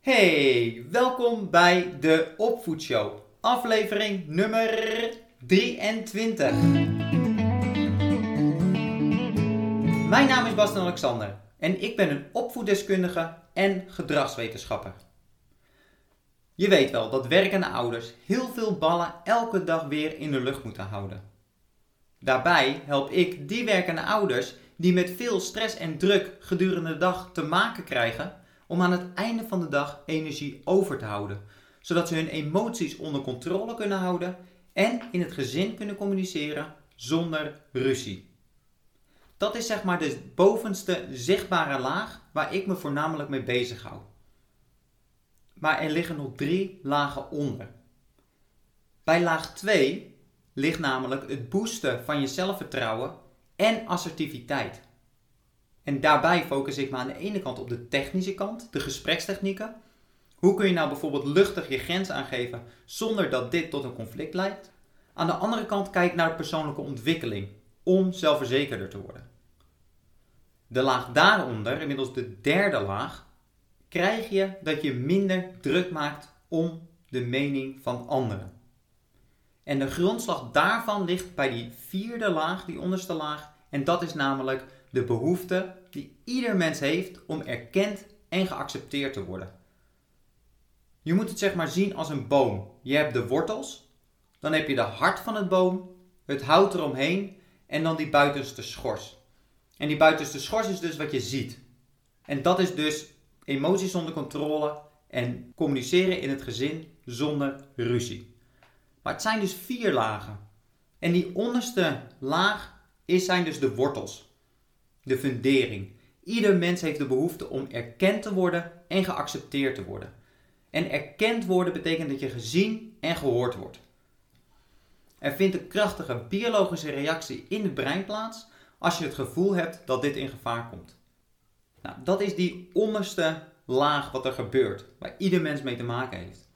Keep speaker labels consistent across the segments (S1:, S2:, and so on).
S1: Hey, welkom bij de Opvoedshow, aflevering nummer 23. Mijn naam is Bastian Alexander en ik ben een opvoeddeskundige en gedragswetenschapper. Je weet wel dat werkende ouders heel veel ballen elke dag weer in de lucht moeten houden. Daarbij help ik die werkende ouders die met veel stress en druk gedurende de dag te maken krijgen om aan het einde van de dag energie over te houden, zodat ze hun emoties onder controle kunnen houden en in het gezin kunnen communiceren zonder ruzie. Dat is zeg maar de bovenste zichtbare laag waar ik me voornamelijk mee bezig hou. Maar er liggen nog drie lagen onder. Bij laag 2 ligt namelijk het boosten van je zelfvertrouwen en assertiviteit. En daarbij focus ik me aan de ene kant op de technische kant, de gesprekstechnieken. Hoe kun je nou bijvoorbeeld luchtig je grens aangeven zonder dat dit tot een conflict leidt? Aan de andere kant kijk naar de persoonlijke ontwikkeling om zelfverzekerder te worden. De laag daaronder, inmiddels de derde laag, krijg je dat je minder druk maakt om de mening van anderen. En de grondslag daarvan ligt bij die vierde laag, die onderste laag, en dat is namelijk de behoefte die ieder mens heeft om erkend en geaccepteerd te worden. Je moet het zeg maar zien als een boom. Je hebt de wortels, dan heb je de hart van het boom, het hout eromheen en dan die buitenste schors. En die buitenste schors is dus wat je ziet. En dat is dus emoties onder controle en communiceren in het gezin zonder ruzie. Maar het zijn dus vier lagen. En die onderste laag is, zijn dus de wortels de fundering. Ieder mens heeft de behoefte om erkend te worden en geaccepteerd te worden. En erkend worden betekent dat je gezien en gehoord wordt. Er vindt een krachtige biologische reactie in het brein plaats als je het gevoel hebt dat dit in gevaar komt. Nou, dat is die onderste laag wat er gebeurt, waar ieder mens mee te maken heeft.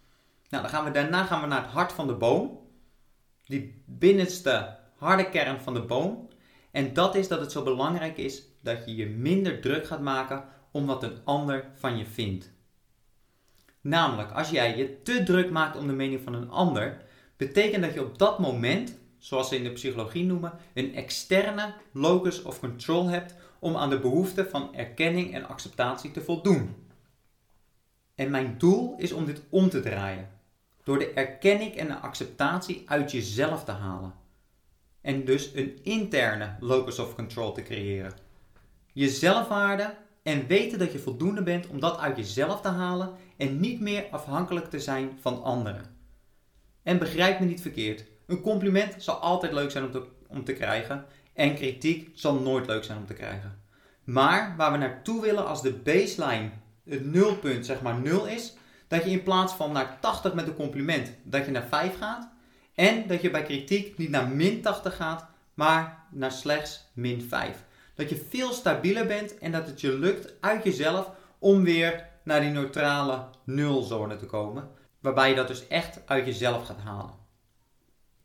S1: Nou, dan gaan we, daarna gaan we naar het hart van de boom, die binnenste harde kern van de boom. En dat is dat het zo belangrijk is dat je je minder druk gaat maken om wat een ander van je vindt. Namelijk, als jij je te druk maakt om de mening van een ander, betekent dat je op dat moment, zoals ze in de psychologie noemen, een externe locus of control hebt om aan de behoefte van erkenning en acceptatie te voldoen. En mijn doel is om dit om te draaien. Door de erkenning en de acceptatie uit jezelf te halen en dus een interne locus of control te creëren. Je zelfwaarde en weten dat je voldoende bent om dat uit jezelf te halen en niet meer afhankelijk te zijn van anderen. En begrijp me niet verkeerd, een compliment zal altijd leuk zijn om te, om te krijgen en kritiek zal nooit leuk zijn om te krijgen. Maar waar we naartoe willen als de baseline, het nulpunt zeg maar nul is, dat je in plaats van naar 80 met een compliment, dat je naar 5 gaat en dat je bij kritiek niet naar min 80 gaat, maar naar slechts min 5. Dat je veel stabieler bent en dat het je lukt uit jezelf om weer naar die neutrale nulzone te komen. Waarbij je dat dus echt uit jezelf gaat halen.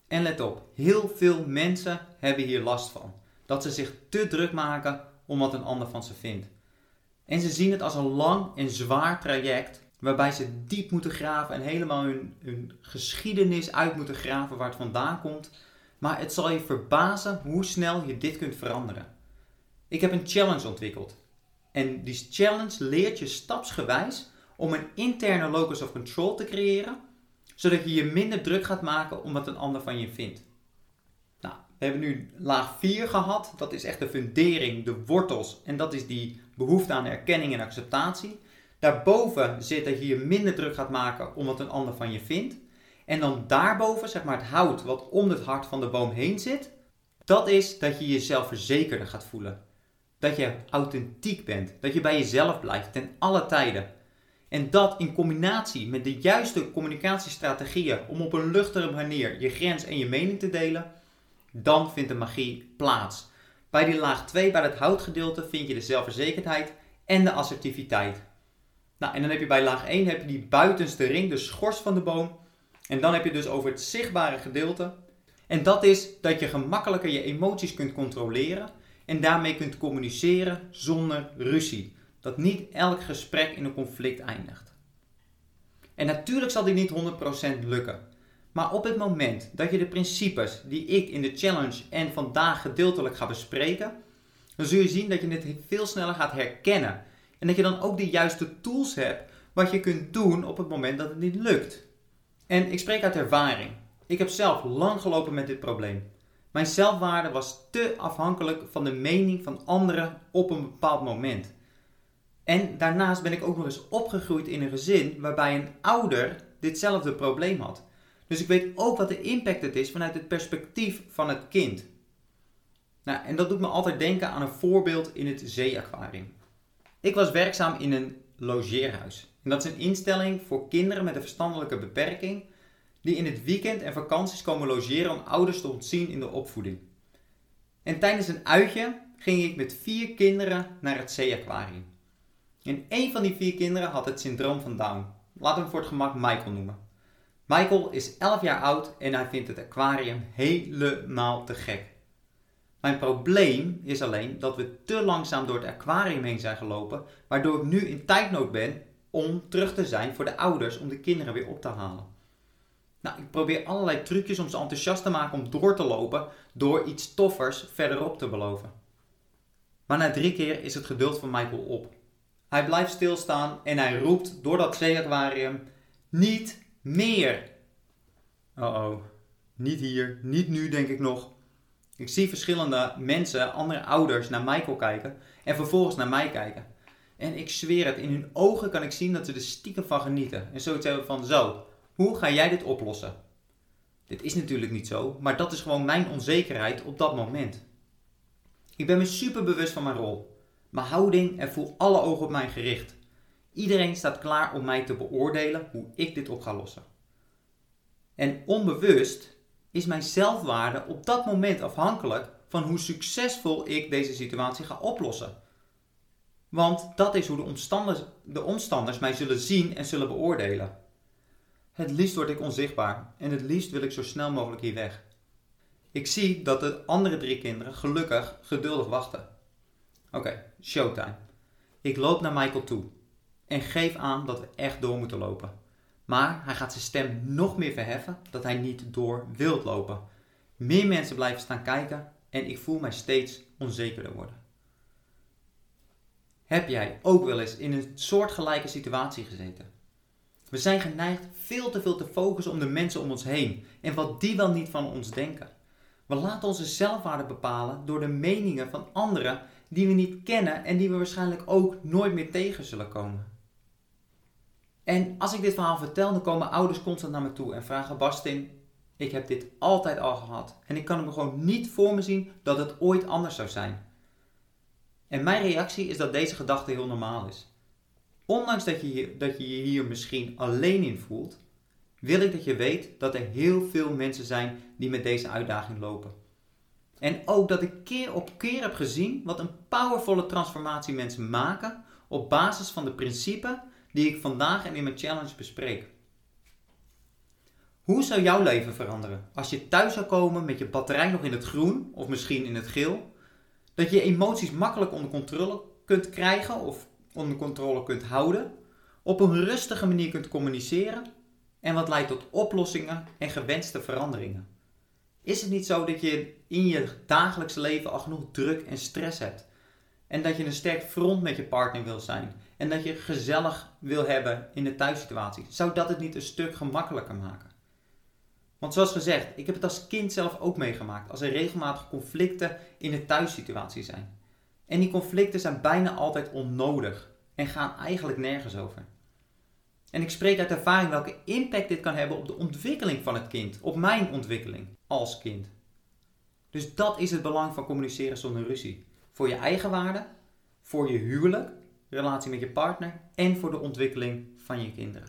S1: En let op, heel veel mensen hebben hier last van. Dat ze zich te druk maken om wat een ander van ze vindt. En ze zien het als een lang en zwaar traject Waarbij ze diep moeten graven en helemaal hun, hun geschiedenis uit moeten graven waar het vandaan komt. Maar het zal je verbazen hoe snel je dit kunt veranderen. Ik heb een challenge ontwikkeld. En die challenge leert je stapsgewijs om een interne locus of control te creëren, zodat je je minder druk gaat maken om wat een ander van je vindt. Nou, we hebben nu laag 4 gehad. Dat is echt de fundering, de wortels. En dat is die behoefte aan erkenning en acceptatie. Daarboven zit dat je je minder druk gaat maken om wat een ander van je vindt. En dan daarboven, zeg maar het hout wat om het hart van de boom heen zit, dat is dat je jezelf verzekerder gaat voelen. Dat je authentiek bent, dat je bij jezelf blijft ten alle tijden. En dat in combinatie met de juiste communicatiestrategieën om op een luchtige manier je grens en je mening te delen, dan vindt de magie plaats. Bij die laag 2, bij het houtgedeelte, vind je de zelfverzekerdheid en de assertiviteit. Nou, en dan heb je bij laag 1 heb je die buitenste ring, de schors van de boom. En dan heb je dus over het zichtbare gedeelte. En dat is dat je gemakkelijker je emoties kunt controleren en daarmee kunt communiceren zonder ruzie. Dat niet elk gesprek in een conflict eindigt. En natuurlijk zal dit niet 100% lukken. Maar op het moment dat je de principes die ik in de challenge en vandaag gedeeltelijk ga bespreken, dan zul je zien dat je het veel sneller gaat herkennen. En dat je dan ook de juiste tools hebt wat je kunt doen op het moment dat het niet lukt. En ik spreek uit ervaring. Ik heb zelf lang gelopen met dit probleem. Mijn zelfwaarde was te afhankelijk van de mening van anderen op een bepaald moment. En daarnaast ben ik ook nog eens opgegroeid in een gezin waarbij een ouder ditzelfde probleem had. Dus ik weet ook wat de impact het is vanuit het perspectief van het kind. Nou, en dat doet me altijd denken aan een voorbeeld in het zeeaquarium. Ik was werkzaam in een logeerhuis. En dat is een instelling voor kinderen met een verstandelijke beperking die in het weekend en vakanties komen logeren om ouders te ontzien in de opvoeding. En tijdens een uitje ging ik met vier kinderen naar het zeeaquarium. En een van die vier kinderen had het syndroom van Down. Laten we hem voor het gemak Michael noemen. Michael is 11 jaar oud en hij vindt het aquarium helemaal te gek. Mijn probleem is alleen dat we te langzaam door het aquarium heen zijn gelopen, waardoor ik nu in tijdnood ben om terug te zijn voor de ouders om de kinderen weer op te halen. Nou, ik probeer allerlei trucjes om ze enthousiast te maken om door te lopen door iets toffers verderop te beloven. Maar na drie keer is het geduld van Michael op. Hij blijft stilstaan en hij roept door dat zeeaquarium: Niet meer! Oh oh, niet hier, niet nu, denk ik nog. Ik zie verschillende mensen, andere ouders, naar Michael kijken en vervolgens naar mij kijken. En ik zweer het, in hun ogen kan ik zien dat ze er stiekem van genieten. En zoiets hebben van: Zo, hoe ga jij dit oplossen? Dit is natuurlijk niet zo, maar dat is gewoon mijn onzekerheid op dat moment. Ik ben me super bewust van mijn rol. Mijn houding en voel alle ogen op mij gericht. Iedereen staat klaar om mij te beoordelen hoe ik dit op ga lossen. En onbewust is mijn zelfwaarde op dat moment afhankelijk van hoe succesvol ik deze situatie ga oplossen. Want dat is hoe de omstanders, de omstanders mij zullen zien en zullen beoordelen. Het liefst word ik onzichtbaar en het liefst wil ik zo snel mogelijk hier weg. Ik zie dat de andere drie kinderen gelukkig geduldig wachten. Oké, showtime. Ik loop naar Michael toe en geef aan dat we echt door moeten lopen. Maar hij gaat zijn stem nog meer verheffen dat hij niet door wilt lopen. Meer mensen blijven staan kijken en ik voel mij steeds onzekerder worden. Heb jij ook wel eens in een soortgelijke situatie gezeten? We zijn geneigd veel te veel te focussen op de mensen om ons heen en wat die wel niet van ons denken. We laten onze zelfwaarde bepalen door de meningen van anderen die we niet kennen en die we waarschijnlijk ook nooit meer tegen zullen komen. En als ik dit verhaal vertel, dan komen ouders constant naar me toe en vragen: Bastin, ik heb dit altijd al gehad en ik kan me gewoon niet voor me zien dat het ooit anders zou zijn. En mijn reactie is dat deze gedachte heel normaal is. Ondanks dat je, dat je je hier misschien alleen in voelt, wil ik dat je weet dat er heel veel mensen zijn die met deze uitdaging lopen. En ook dat ik keer op keer heb gezien wat een powervolle transformatie mensen maken op basis van de principes die ik vandaag en in mijn challenge bespreek. Hoe zou jouw leven veranderen als je thuis zou komen met je batterij nog in het groen of misschien in het geel? Dat je emoties makkelijk onder controle kunt krijgen of onder controle kunt houden, op een rustige manier kunt communiceren en wat leidt tot oplossingen en gewenste veranderingen. Is het niet zo dat je in je dagelijkse leven al genoeg druk en stress hebt? En dat je een sterk front met je partner wil zijn? En dat je gezellig wil hebben in de thuissituatie? Zou dat het niet een stuk gemakkelijker maken? Want zoals gezegd, ik heb het als kind zelf ook meegemaakt als er regelmatig conflicten in de thuissituatie zijn. En die conflicten zijn bijna altijd onnodig en gaan eigenlijk nergens over. En ik spreek uit ervaring welke impact dit kan hebben op de ontwikkeling van het kind, op mijn ontwikkeling als kind. Dus dat is het belang van communiceren zonder ruzie. Voor je eigen waarde, voor je huwelijk, relatie met je partner en voor de ontwikkeling van je kinderen.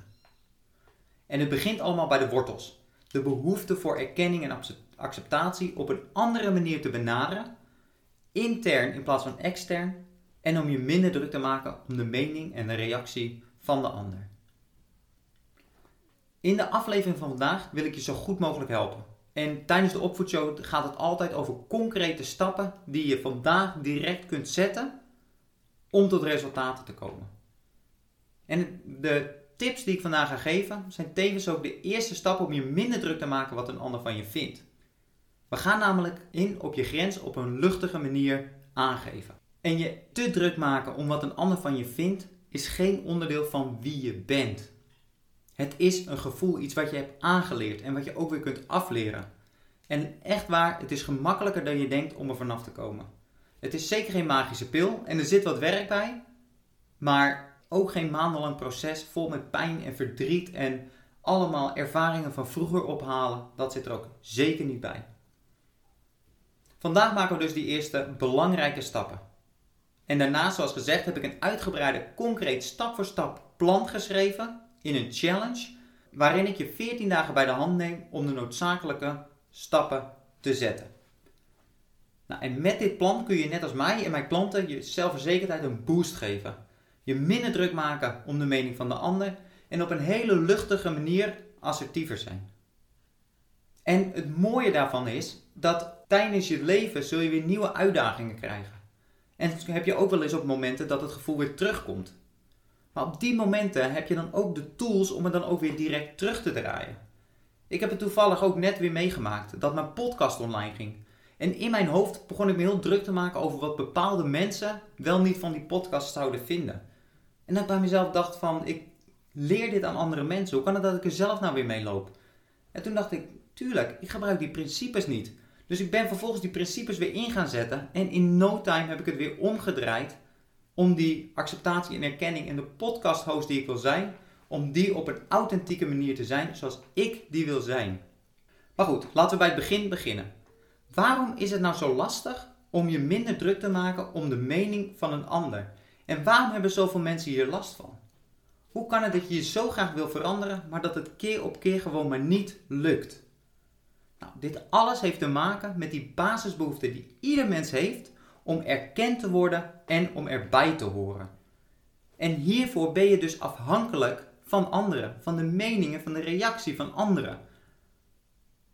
S1: En het begint allemaal bij de wortels. De behoefte voor erkenning en acceptatie op een andere manier te benaderen intern in plaats van extern en om je minder druk te maken om de mening en de reactie van de ander. In de aflevering van vandaag wil ik je zo goed mogelijk helpen. En tijdens de opvoedshow gaat het altijd over concrete stappen die je vandaag direct kunt zetten om tot resultaten te komen. En de tips die ik vandaag ga geven zijn tevens ook de eerste stap om je minder druk te maken wat een ander van je vindt. We gaan namelijk in op je grens op een luchtige manier aangeven. En je te druk maken om wat een ander van je vindt, is geen onderdeel van wie je bent. Het is een gevoel, iets wat je hebt aangeleerd en wat je ook weer kunt afleren. En echt waar, het is gemakkelijker dan je denkt om er vanaf te komen. Het is zeker geen magische pil en er zit wat werk bij, maar ook geen maandenlang proces vol met pijn en verdriet en allemaal ervaringen van vroeger ophalen. Dat zit er ook zeker niet bij. Vandaag maken we dus die eerste belangrijke stappen. En daarna, zoals gezegd, heb ik een uitgebreide, concreet stap voor stap plan geschreven in een challenge, waarin ik je 14 dagen bij de hand neem om de noodzakelijke stappen te zetten. Nou, en met dit plan kun je net als mij en mijn klanten je zelfverzekerdheid een boost geven. Je minder druk maken om de mening van de ander en op een hele luchtige manier assertiever zijn. En het mooie daarvan is dat tijdens je leven zul je weer nieuwe uitdagingen krijgen. En heb je ook wel eens op momenten dat het gevoel weer terugkomt. Maar op die momenten heb je dan ook de tools om het dan ook weer direct terug te draaien. Ik heb het toevallig ook net weer meegemaakt dat mijn podcast online ging. En in mijn hoofd begon ik me heel druk te maken over wat bepaalde mensen wel niet van die podcast zouden vinden. En dat ik bij mezelf dacht van, ik leer dit aan andere mensen. Hoe kan het dat ik er zelf nou weer mee loop? En toen dacht ik, tuurlijk, ik gebruik die principes niet. Dus ik ben vervolgens die principes weer in gaan zetten. En in no time heb ik het weer omgedraaid. Om die acceptatie en erkenning in de podcast host die ik wil zijn. Om die op een authentieke manier te zijn zoals ik die wil zijn. Maar goed, laten we bij het begin beginnen. Waarom is het nou zo lastig om je minder druk te maken om de mening van een ander? En waarom hebben zoveel mensen hier last van? Hoe kan het dat je je zo graag wil veranderen, maar dat het keer op keer gewoon maar niet lukt? Nou, dit alles heeft te maken met die basisbehoefte die ieder mens heeft om erkend te worden en om erbij te horen. En hiervoor ben je dus afhankelijk van anderen, van de meningen, van de reactie van anderen.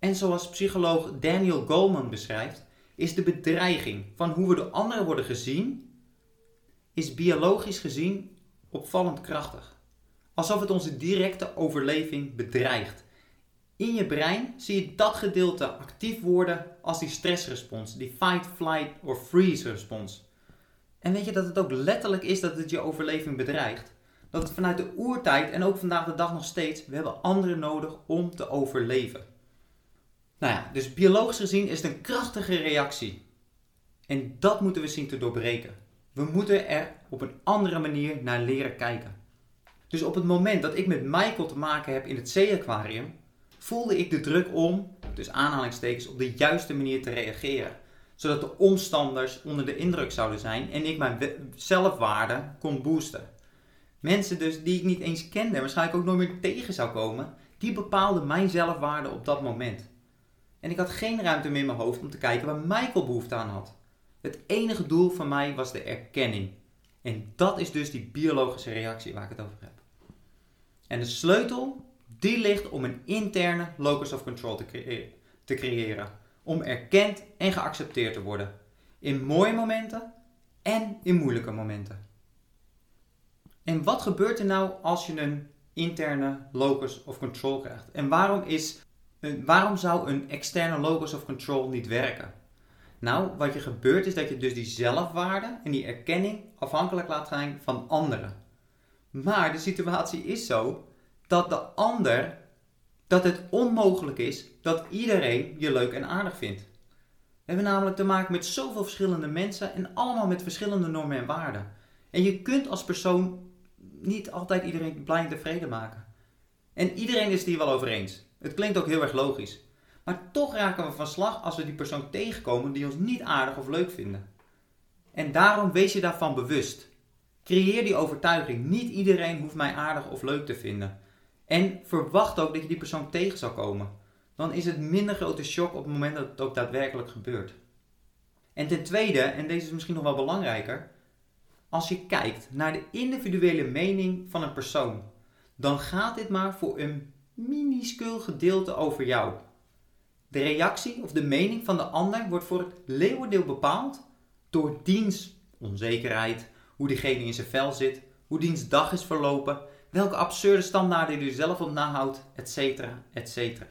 S1: En zoals psycholoog Daniel Goleman beschrijft, is de bedreiging van hoe we door anderen worden gezien, is biologisch gezien opvallend krachtig. Alsof het onze directe overleving bedreigt. In je brein zie je dat gedeelte actief worden als die stressrespons, die fight, flight of freeze respons. En weet je dat het ook letterlijk is dat het je overleving bedreigt? Dat het vanuit de oertijd en ook vandaag de dag nog steeds, we hebben anderen nodig om te overleven. Nou ja, dus biologisch gezien is het een krachtige reactie. En dat moeten we zien te doorbreken. We moeten er op een andere manier naar leren kijken. Dus op het moment dat ik met Michael te maken heb in het zee-aquarium, voelde ik de druk om, dus aanhalingstekens, op de juiste manier te reageren. Zodat de omstanders onder de indruk zouden zijn en ik mijn zelfwaarde kon boosten. Mensen dus die ik niet eens kende en waarschijnlijk ook nooit meer tegen zou komen, die bepaalden mijn zelfwaarde op dat moment. En ik had geen ruimte meer in mijn hoofd om te kijken waar Michael behoefte aan had. Het enige doel van mij was de erkenning. En dat is dus die biologische reactie waar ik het over heb. En de sleutel die ligt om een interne locus of control te, te creëren. Om erkend en geaccepteerd te worden. In mooie momenten en in moeilijke momenten. En wat gebeurt er nou als je een interne locus of control krijgt? En waarom, is, waarom zou een externe locus of control niet werken? Nou, wat er gebeurt is dat je dus die zelfwaarde en die erkenning afhankelijk laat zijn van anderen. Maar de situatie is zo dat de ander, dat het onmogelijk is dat iedereen je leuk en aardig vindt. We hebben namelijk te maken met zoveel verschillende mensen en allemaal met verschillende normen en waarden. En je kunt als persoon niet altijd iedereen blij en tevreden maken. En iedereen is het hier wel over eens. Het klinkt ook heel erg logisch. Maar toch raken we van slag als we die persoon tegenkomen die ons niet aardig of leuk vinden. En daarom wees je daarvan bewust. Creëer die overtuiging. Niet iedereen hoeft mij aardig of leuk te vinden. En verwacht ook dat je die persoon tegen zal komen. Dan is het minder grote shock op het moment dat het ook daadwerkelijk gebeurt. En ten tweede, en deze is misschien nog wel belangrijker, als je kijkt naar de individuele mening van een persoon, dan gaat dit maar voor een minuscuul gedeelte over jou. De reactie of de mening van de ander wordt voor het leeuwendeel bepaald door diens onzekerheid, hoe diegene in zijn vel zit, hoe diens dag is verlopen, welke absurde standaarden je zelf op nahoudt, etc. etc.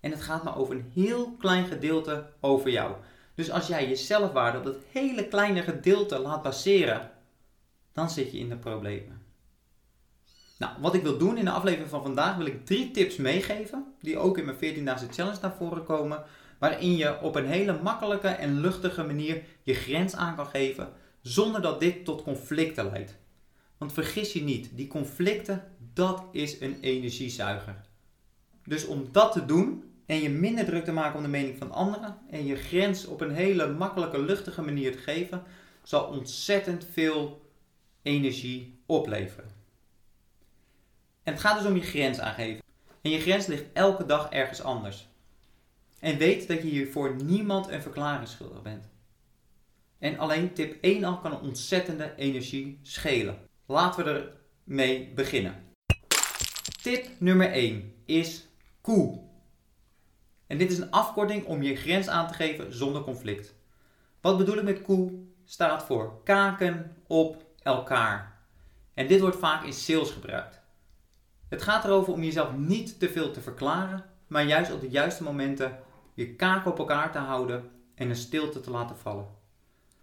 S1: En het gaat maar over een heel klein gedeelte over jou. Dus als jij je zelfwaarde op dat hele kleine gedeelte laat baseren, dan zit je in de problemen. Nou, wat ik wil doen in de aflevering van vandaag, wil ik drie tips meegeven, die ook in mijn 14-daagse challenge naar voren komen, waarin je op een hele makkelijke en luchtige manier je grens aan kan geven, zonder dat dit tot conflicten leidt. Want vergis je niet, die conflicten, dat is een energiezuiger. Dus om dat te doen en je minder druk te maken om de mening van anderen en je grens op een hele makkelijke, luchtige manier te geven, zal ontzettend veel energie opleveren. En het gaat dus om je grens aangeven. En je grens ligt elke dag ergens anders. En weet dat je hier voor niemand een verklaring schuldig bent. En alleen tip 1 al kan een ontzettende energie schelen. Laten we ermee beginnen. Tip nummer 1 is koe. En dit is een afkorting om je grens aan te geven zonder conflict. Wat bedoel ik met koe? Staat voor kaken op elkaar. En dit wordt vaak in sales gebruikt. Het gaat erover om jezelf niet te veel te verklaren, maar juist op de juiste momenten je kaken op elkaar te houden en een stilte te laten vallen.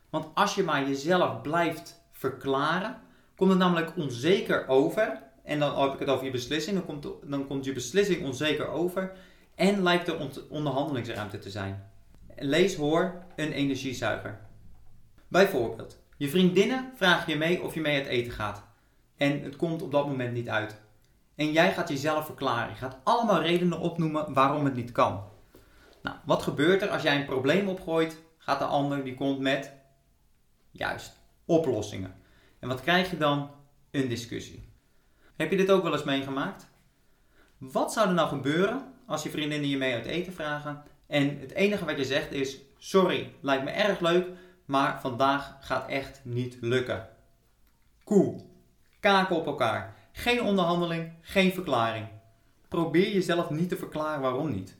S1: Want als je maar jezelf blijft verklaren, komt het namelijk onzeker over. En dan heb ik het over je beslissing. Dan komt, dan komt je beslissing onzeker over. En lijkt er onderhandelingsruimte te zijn. Lees hoor een energiezuiger. Bijvoorbeeld, je vriendinnen vragen je mee of je mee het eten gaat. En het komt op dat moment niet uit. En jij gaat jezelf verklaren. Je gaat allemaal redenen opnoemen waarom het niet kan. Nou, wat gebeurt er als jij een probleem opgooit? Gaat de ander die komt met juist oplossingen. En wat krijg je dan? Een discussie. Heb je dit ook wel eens meegemaakt? Wat zou er nou gebeuren als je vriendinnen je mee uit eten vragen en het enige wat je zegt is: Sorry, lijkt me erg leuk, maar vandaag gaat echt niet lukken. Koe. Kaken op elkaar. Geen onderhandeling, geen verklaring. Probeer jezelf niet te verklaren waarom niet.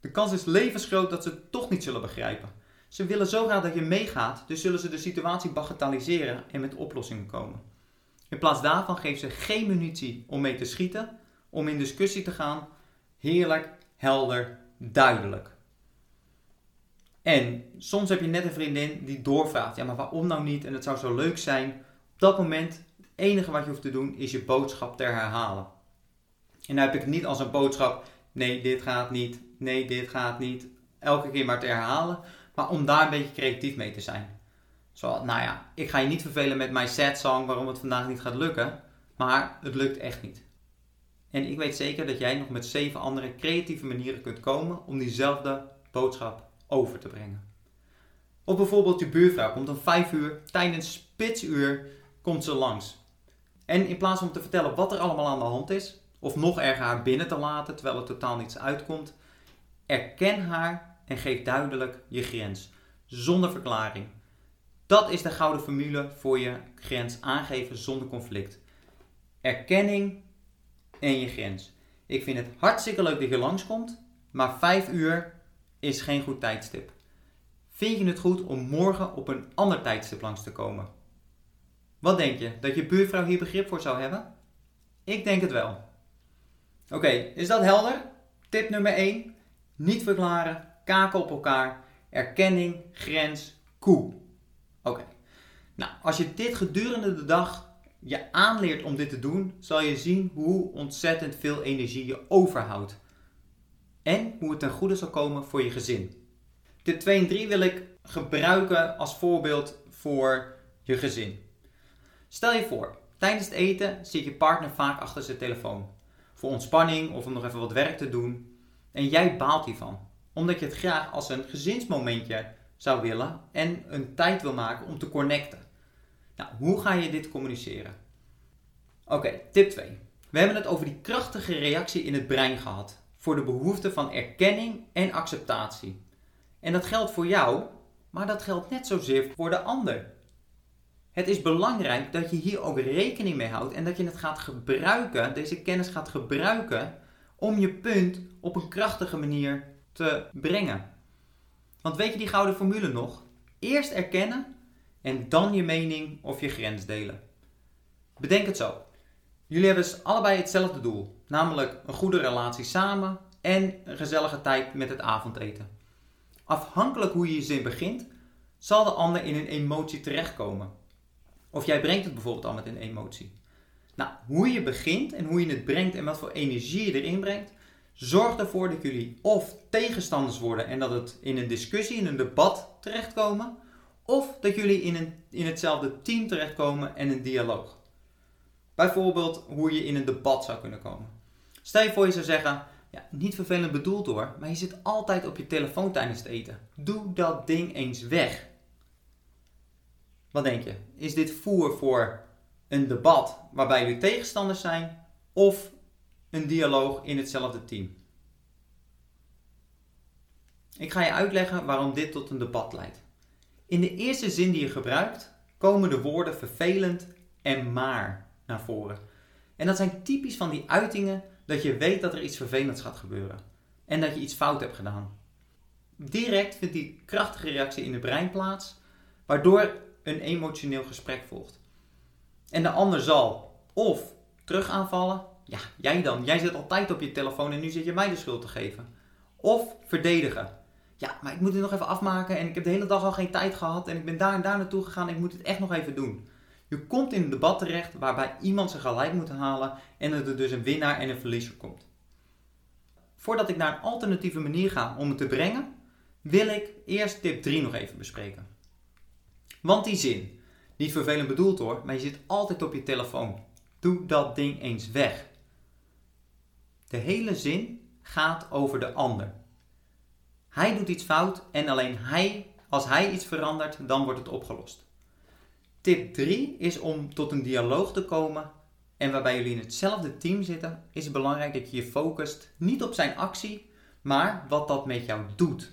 S1: De kans is levensgroot dat ze het toch niet zullen begrijpen. Ze willen zo graag dat je meegaat, dus zullen ze de situatie bagatelliseren en met oplossingen komen. In plaats daarvan geef ze geen munitie om mee te schieten, om in discussie te gaan. Heerlijk, helder, duidelijk. En soms heb je net een vriendin die doorvraagt: ja, maar waarom nou niet? En het zou zo leuk zijn. Op dat moment, enige wat je hoeft te doen, is je boodschap te herhalen. En dan heb ik het niet als een boodschap: nee, dit gaat niet, nee, dit gaat niet. Elke keer maar te herhalen, maar om daar een beetje creatief mee te zijn. Zo, nou ja, ik ga je niet vervelen met mijn sad song waarom het vandaag niet gaat lukken, maar het lukt echt niet. En ik weet zeker dat jij nog met zeven andere creatieve manieren kunt komen om diezelfde boodschap over te brengen. Of bijvoorbeeld je buurvrouw komt om 5 uur tijdens spitsuur komt ze langs. En in plaats van te vertellen wat er allemaal aan de hand is, of nog erger haar binnen te laten terwijl er totaal niets uitkomt, erken haar en geef duidelijk je grens, zonder verklaring. Dat is de gouden formule voor je grens aangeven zonder conflict. Erkenning en je grens. Ik vind het hartstikke leuk dat je langskomt, maar 5 uur is geen goed tijdstip. Vind je het goed om morgen op een ander tijdstip langs te komen? Wat denk je? Dat je buurvrouw hier begrip voor zou hebben? Ik denk het wel. Oké, is dat helder? Tip nummer 1. Niet verklaren, kaken op elkaar, erkenning, grens, koe. Oké. Nou, als je dit gedurende de dag je aanleert om dit te doen, zal je zien hoe ontzettend veel energie je overhoudt en hoe het ten goede zal komen voor je gezin. Tip 2 en 3 wil ik gebruiken als voorbeeld voor je gezin. Stel je voor, tijdens het eten zit je partner vaak achter zijn telefoon. Voor ontspanning of om nog even wat werk te doen. En jij baalt hiervan. Omdat je het graag als een gezinsmomentje zou willen en een tijd wil maken om te connecten. Nou, hoe ga je dit communiceren? Oké, tip 2. We hebben het over die krachtige reactie in het brein gehad voor de behoefte van erkenning en acceptatie. En dat geldt voor jou, maar dat geldt net zozeer voor de ander. Het is belangrijk dat je hier ook rekening mee houdt en dat je het gaat gebruiken, deze kennis gaat gebruiken, om je punt op een krachtige manier te brengen. Want weet je die gouden formule nog? Eerst erkennen en dan je mening of je grens delen. Bedenk het zo. Jullie hebben dus allebei hetzelfde doel, namelijk een goede relatie samen en een gezellige tijd met het avondeten. Afhankelijk hoe je je zin begint, zal de ander in een emotie terechtkomen. Of jij brengt het bijvoorbeeld al met een emotie. Nou, hoe je begint en hoe je het brengt en wat voor energie je erin brengt, zorgt ervoor dat jullie of tegenstanders worden en dat het in een discussie, in een debat terechtkomen, of dat jullie in, een, in hetzelfde team terechtkomen en een dialoog. Bijvoorbeeld hoe je in een debat zou kunnen komen. Stel je voor je zou zeggen, ja, niet vervelend bedoeld hoor, maar je zit altijd op je telefoon tijdens het eten. Doe dat ding eens weg. Wat denk je? Is dit voer voor een debat waarbij jullie tegenstanders zijn of een dialoog in hetzelfde team? Ik ga je uitleggen waarom dit tot een debat leidt. In de eerste zin die je gebruikt komen de woorden vervelend en maar naar voren. En dat zijn typisch van die uitingen dat je weet dat er iets vervelends gaat gebeuren en dat je iets fout hebt gedaan. Direct vindt die krachtige reactie in het brein plaats, waardoor een emotioneel gesprek volgt. En de ander zal of terug aanvallen, ja, jij dan, jij zit altijd op je telefoon en nu zit je mij de schuld te geven. Of verdedigen. Ja, maar ik moet het nog even afmaken en ik heb de hele dag al geen tijd gehad en ik ben daar en daar naartoe gegaan en ik moet het echt nog even doen. Je komt in een debat terecht waarbij iemand zijn gelijk moet halen en dat er dus een winnaar en een verliezer komt. Voordat ik naar een alternatieve manier ga om het te brengen, wil ik eerst tip 3 nog even bespreken. Want die zin, niet vervelend bedoeld hoor, maar je zit altijd op je telefoon. Doe dat ding eens weg. De hele zin gaat over de ander. Hij doet iets fout en alleen hij, als hij iets verandert, dan wordt het opgelost. Tip 3 is om tot een dialoog te komen en waarbij jullie in hetzelfde team zitten, is het belangrijk dat je je focust niet op zijn actie, maar wat dat met jou doet.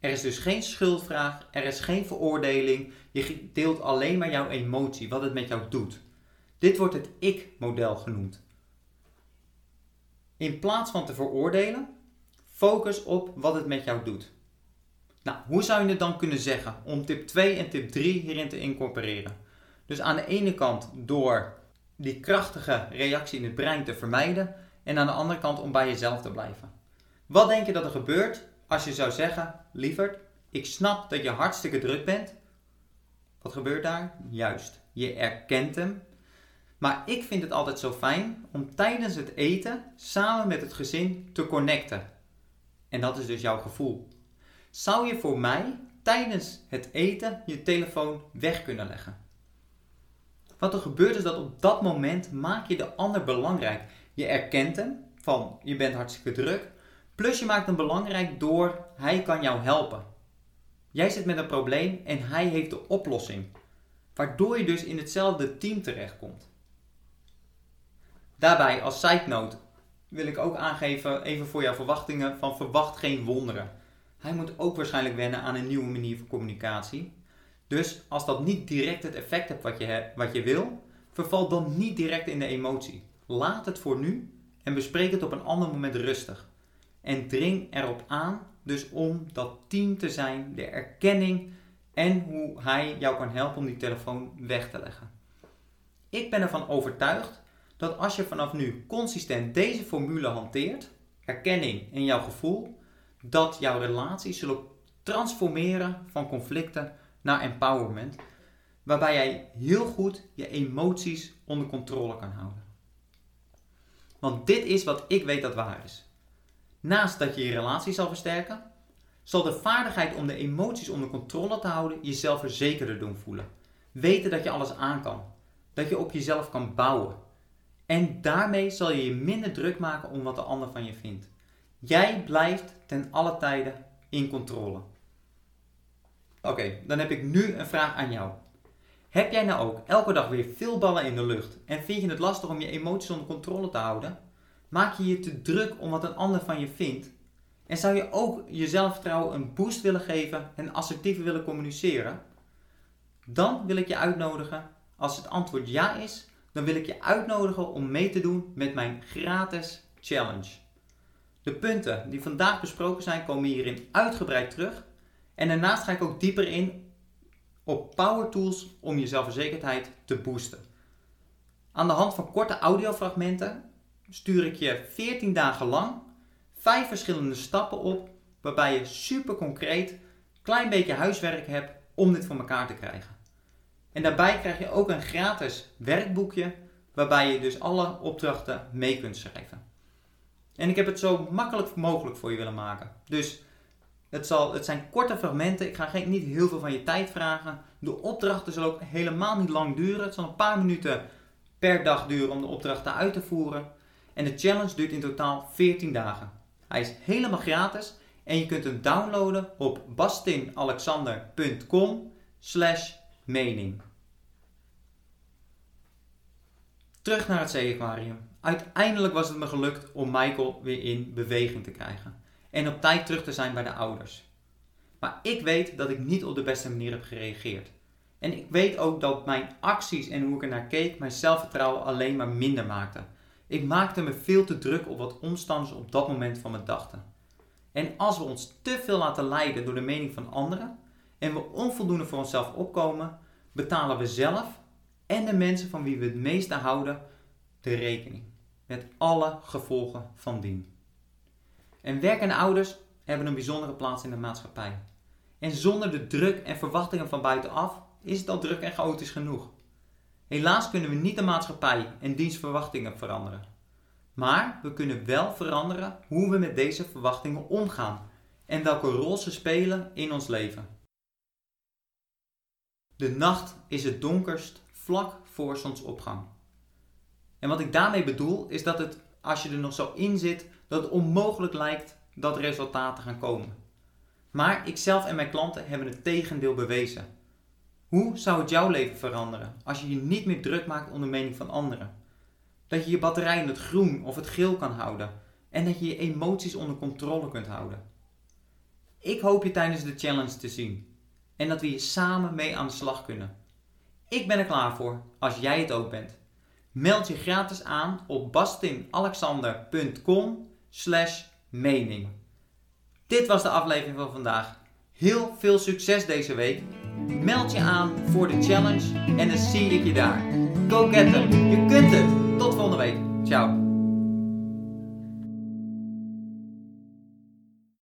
S1: Er is dus geen schuldvraag, er is geen veroordeling, je deelt alleen maar jouw emotie, wat het met jou doet. Dit wordt het ik-model genoemd. In plaats van te veroordelen, focus op wat het met jou doet. Nou, hoe zou je het dan kunnen zeggen om tip 2 en tip 3 hierin te incorporeren? Dus aan de ene kant door die krachtige reactie in het brein te vermijden en aan de andere kant om bij jezelf te blijven. Wat denk je dat er gebeurt als je zou zeggen, lieverd, ik snap dat je hartstikke druk bent. Wat gebeurt daar? Juist, je erkent hem. Maar ik vind het altijd zo fijn om tijdens het eten samen met het gezin te connecten. En dat is dus jouw gevoel zou je voor mij tijdens het eten je telefoon weg kunnen leggen. Wat er gebeurt is dat op dat moment maak je de ander belangrijk. Je erkent hem van je bent hartstikke druk. Plus je maakt hem belangrijk door hij kan jou helpen. Jij zit met een probleem en hij heeft de oplossing. Waardoor je dus in hetzelfde team terechtkomt. Daarbij als side note wil ik ook aangeven, even voor jouw verwachtingen, van verwacht geen wonderen. Hij moet ook waarschijnlijk wennen aan een nieuwe manier van communicatie. Dus als dat niet direct het effect hebt wat je, wat je wil, verval dan niet direct in de emotie. Laat het voor nu en bespreek het op een ander moment rustig. En dring erop aan, dus om dat team te zijn, de erkenning en hoe hij jou kan helpen om die telefoon weg te leggen. Ik ben ervan overtuigd dat als je vanaf nu consistent deze formule hanteert, erkenning en jouw gevoel, dat jouw relaties zullen transformeren van conflicten naar empowerment, waarbij jij heel goed je emoties onder controle kan houden. Want dit is wat ik weet dat waar is. Naast dat je je relatie zal versterken, zal de vaardigheid om de emoties onder controle te houden jezelf verzekerder doen voelen. Weten dat je alles aan kan. Dat je op jezelf kan bouwen. En daarmee zal je je minder druk maken om wat de ander van je vindt. Jij blijft ten alle tijden in controle. Oké, dan heb ik nu een vraag aan jou. Heb jij nou ook elke dag weer veel ballen in de lucht en vind je het lastig om je emoties onder controle te houden? Maak je je te druk om wat een ander van je vindt? En zou je ook je zelfvertrouwen een boost willen geven en assertiever willen communiceren? Dan wil ik je uitnodigen, als het antwoord ja is, dan wil ik je uitnodigen om mee te doen met mijn gratis challenge. De punten die vandaag besproken zijn komen hierin uitgebreid terug. En daarnaast ga ik ook dieper in op power tools om je zelfverzekerdheid te boosten. Aan de hand van korte audiofragmenten stuur ik je 14 dagen lang vijf verschillende stappen op waarbij je super concreet klein beetje huiswerk hebt om dit voor elkaar te krijgen. En daarbij krijg je ook een gratis werkboekje waarbij je dus alle opdrachten mee kunt schrijven. En ik heb het zo makkelijk mogelijk voor je willen maken. Dus het, zal, het zijn korte fragmenten. Ik ga geen, niet heel veel van je tijd vragen. De opdrachten zullen ook helemaal niet lang duren. Het zal een paar minuten per dag duren om de opdrachten uit te voeren. En de challenge duurt in totaal 14 dagen. Hij is helemaal gratis en je kunt hem downloaden op bastinalexander.com slash mening. Terug naar het zeeaquarium. Uiteindelijk was het me gelukt om Michael weer in beweging te krijgen. En op tijd terug te zijn bij de ouders. Maar ik weet dat ik niet op de beste manier heb gereageerd. En ik weet ook dat mijn acties en hoe ik er naar keek mijn zelfvertrouwen alleen maar minder maakte. Ik maakte me veel te druk op wat omstanders op dat moment van me dachten. En als we ons te veel laten leiden door de mening van anderen en we onvoldoende voor onszelf opkomen, betalen we zelf en de mensen van wie we het meeste houden de rekening. Met alle gevolgen van dien. En werkende ouders hebben een bijzondere plaats in de maatschappij. En zonder de druk en verwachtingen van buitenaf is het al druk en chaotisch genoeg. Helaas kunnen we niet de maatschappij en dienstverwachtingen veranderen. Maar we kunnen wel veranderen hoe we met deze verwachtingen omgaan en welke rol ze spelen in ons leven. De nacht is het donkerst vlak voor zonsopgang. En wat ik daarmee bedoel is dat het, als je er nog zo in zit, dat het onmogelijk lijkt dat resultaten gaan komen. Maar ikzelf en mijn klanten hebben het tegendeel bewezen. Hoe zou het jouw leven veranderen als je je niet meer druk maakt om de mening van anderen? Dat je je batterij in het groen of het geel kan houden en dat je je emoties onder controle kunt houden. Ik hoop je tijdens de challenge te zien en dat we hier samen mee aan de slag kunnen. Ik ben er klaar voor als jij het ook bent. Meld je gratis aan op bastinalexander.com mening. Dit was de aflevering van vandaag. Heel veel succes deze week. Meld je aan voor de challenge en dan zie ik je daar. Go get them. Je kunt het. Tot volgende week. Ciao.